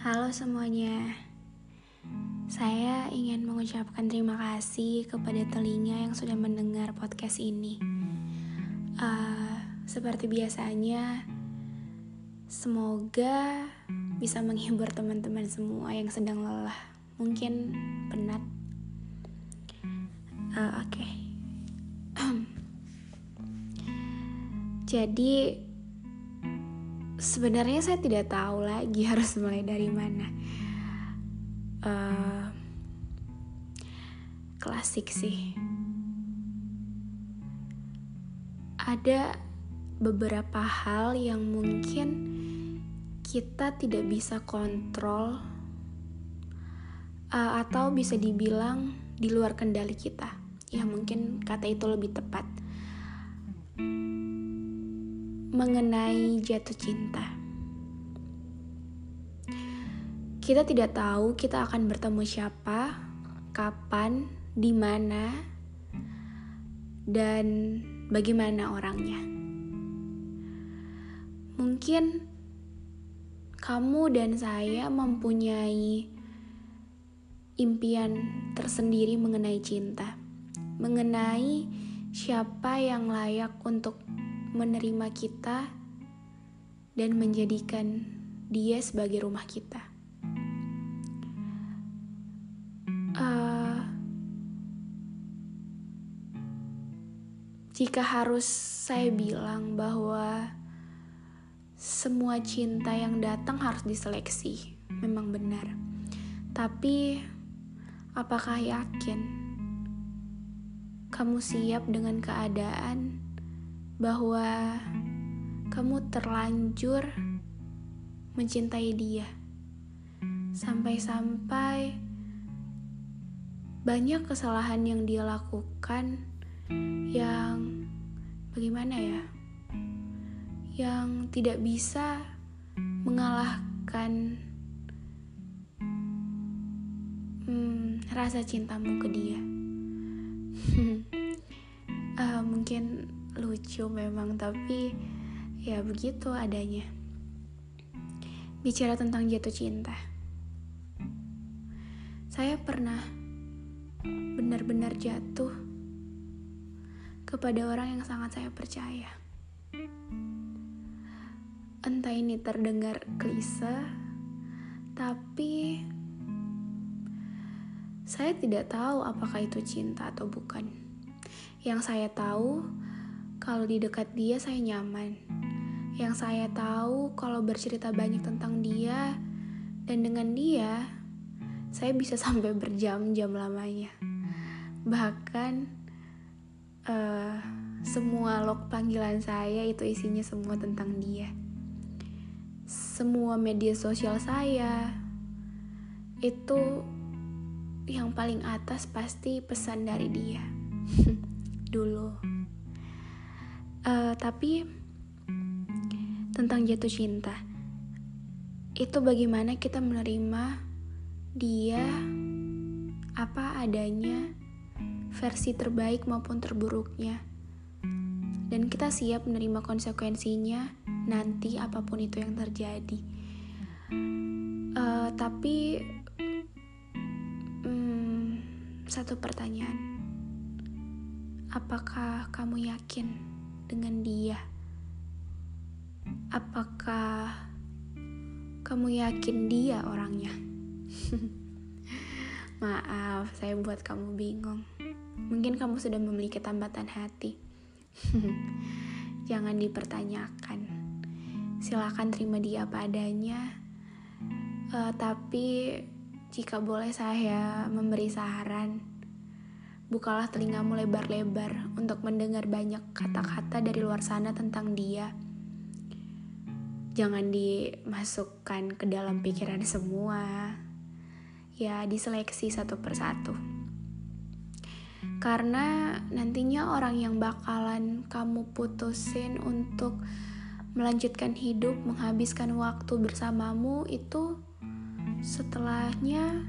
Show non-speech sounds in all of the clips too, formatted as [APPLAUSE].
Halo semuanya. Saya ingin mengucapkan terima kasih kepada telinga yang sudah mendengar podcast ini. Uh, Seperti biasanya Semoga bisa menghibur teman-teman semua yang sedang lelah. Mungkin penat. Uh, Oke. Okay. [CLEARS THROAT] Jadi sebenarnya saya tidak tahu lagi [LAUGHS] harus mulai dari mana. Uh, klasik sih. Ada beberapa hal yang mungkin kita tidak bisa kontrol uh, atau bisa dibilang di luar kendali kita. Ya mungkin kata itu lebih tepat mengenai jatuh cinta. Kita tidak tahu kita akan bertemu siapa, kapan, di mana, dan bagaimana orangnya. Mungkin kamu dan saya mempunyai impian tersendiri mengenai cinta, mengenai siapa yang layak untuk menerima kita dan menjadikan dia sebagai rumah kita. Uh, jika harus saya bilang bahwa semua cinta yang datang harus diseleksi, memang benar. Tapi, apakah yakin kamu siap dengan keadaan? Bahwa kamu terlanjur mencintai dia. Sampai-sampai banyak kesalahan yang dia lakukan yang bagaimana ya? Yang tidak bisa mengalahkan hmm, rasa cintamu ke dia. uh, [LAUGHS] mungkin lucu memang tapi ya begitu adanya. Bicara tentang jatuh cinta. Saya pernah benar-benar jatuh kepada orang yang sangat saya percaya. Entah ini terdengar klise tapi saya tidak tahu apakah itu cinta atau bukan. Yang saya tahu kalau di dekat dia saya nyaman. Yang saya tahu kalau bercerita banyak tentang dia dan dengan dia saya bisa [LAUGHS] sampai berjam-jam lamanya. Bahkan uh, semua log panggilan saya itu isinya semua tentang dia. Semua media sosial saya itu yang paling atas pasti pesan dari dia. [LAUGHS] Dulu. Tapi tentang jatuh cinta, itu bagaimana kita menerima dia apa adanya, versi terbaik maupun terburuknya, dan kita siap menerima konsekuensinya nanti apa pun itu yang terjadi. Uh, tapi um, satu pertanyaan, apakah kamu yakin? Dengan dia? Apakah kamu yakin dia orangnya? [LAUGHS] Maaf, saya buat kamu bingung. Mungkin kamu sudah memiliki tambatan hati. [LAUGHS] Jangan dipertanyakan. Silakan terima dia apa adanya. Uh, tapi jika boleh saya memberi saran, Bukalah telingamu lebar-lebar untuk mendengar banyak kata-kata dari luar sana tentang dia. Jangan dimasukkan ke dalam pikiran semua. Ya, diseleksi satu persatu. Karena nantinya orang yang bakalan kamu putusin untuk melanjutkan hidup, menghabiskan waktu bersamamu itu setelahnya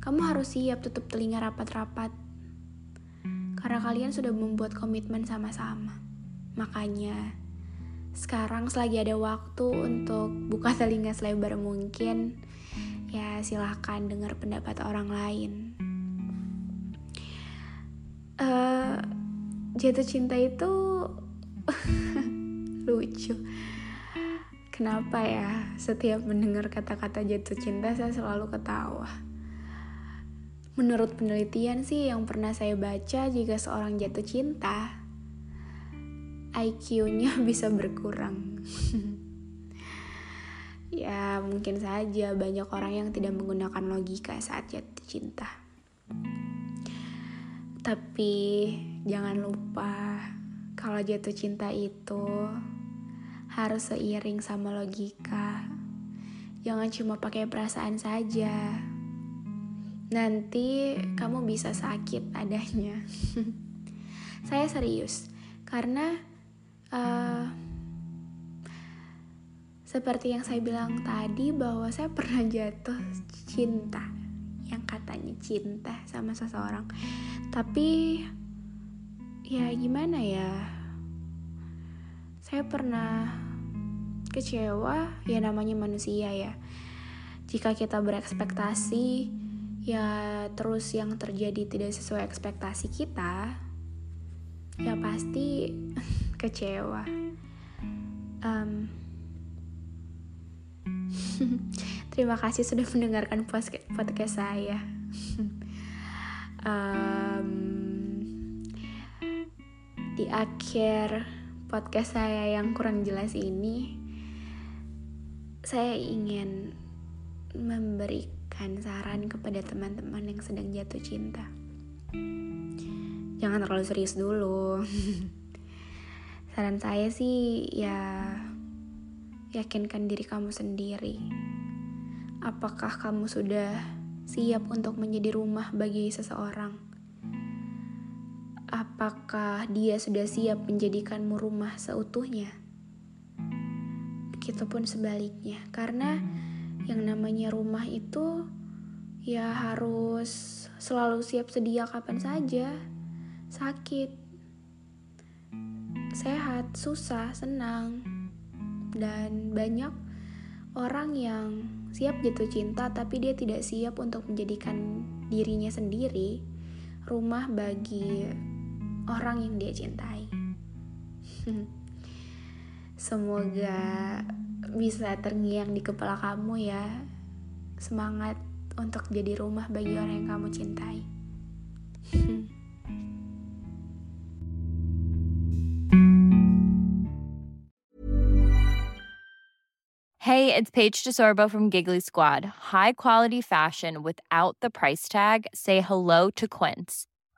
kamu harus siap tutup telinga rapat-rapat karena kalian sudah membuat komitmen sama-sama. Makanya, sekarang selagi ada waktu untuk buka [LAUGHS] telinga selebar mungkin, ya silahkan dengar pendapat orang lain. Uh, jatuh cinta itu [LAUGHS] lucu. Kenapa ya setiap mendengar kata-kata jatuh cinta saya selalu ketawa Menurut penelitian sih yang pernah saya baca, jika seorang jatuh cinta, IQ-nya [LAUGHS] bisa berkurang. [LAUGHS] ya, mungkin saja banyak orang yang tidak menggunakan logika saat jatuh cinta. Tapi jangan lupa kalau jatuh cinta itu harus seiring sama logika. Jangan cuma pakai perasaan saja nanti kamu bisa sakit adanya. [LAUGHS] saya serius karena uh, seperti yang saya bilang tadi bahwa saya pernah jatuh cinta yang katanya cinta sama seseorang. Tapi ya gimana ya? Saya pernah kecewa ya namanya manusia ya. Jika kita berekspektasi ya terus yang terjadi tidak sesuai ekspektasi kita ya pasti [LAUGHS] kecewa. Um, [LAUGHS] terima kasih sudah mendengarkan podcast saya. [LAUGHS] Um, di akhir podcast saya yang kurang jelas ini saya ingin memberikan memberikan saran kepada teman-teman yang sedang jatuh cinta. Jangan terlalu serius dulu. [LAUGHS] saran saya sih ya yakinkan diri kamu sendiri. Apakah kamu sudah siap untuk menjadi rumah bagi seseorang? Apakah dia sudah siap menjadikanmu rumah seutuhnya? Begitupun sebaliknya, karena yang namanya rumah itu ya harus selalu siap sedia kapan saja. Sakit, sehat, susah, senang, dan banyak orang yang siap jatuh cinta tapi dia tidak siap untuk menjadikan dirinya sendiri rumah bagi orang yang dia cintai. [LAUGHS] Semoga bisa terngiang di kepala kamu ya. Semangat untuk jadi rumah bagi orang yang kamu cintai. Hey, it's Paige DeSorbo from Giggly Squad. High quality fashion without the price tag. Say hello to Quince.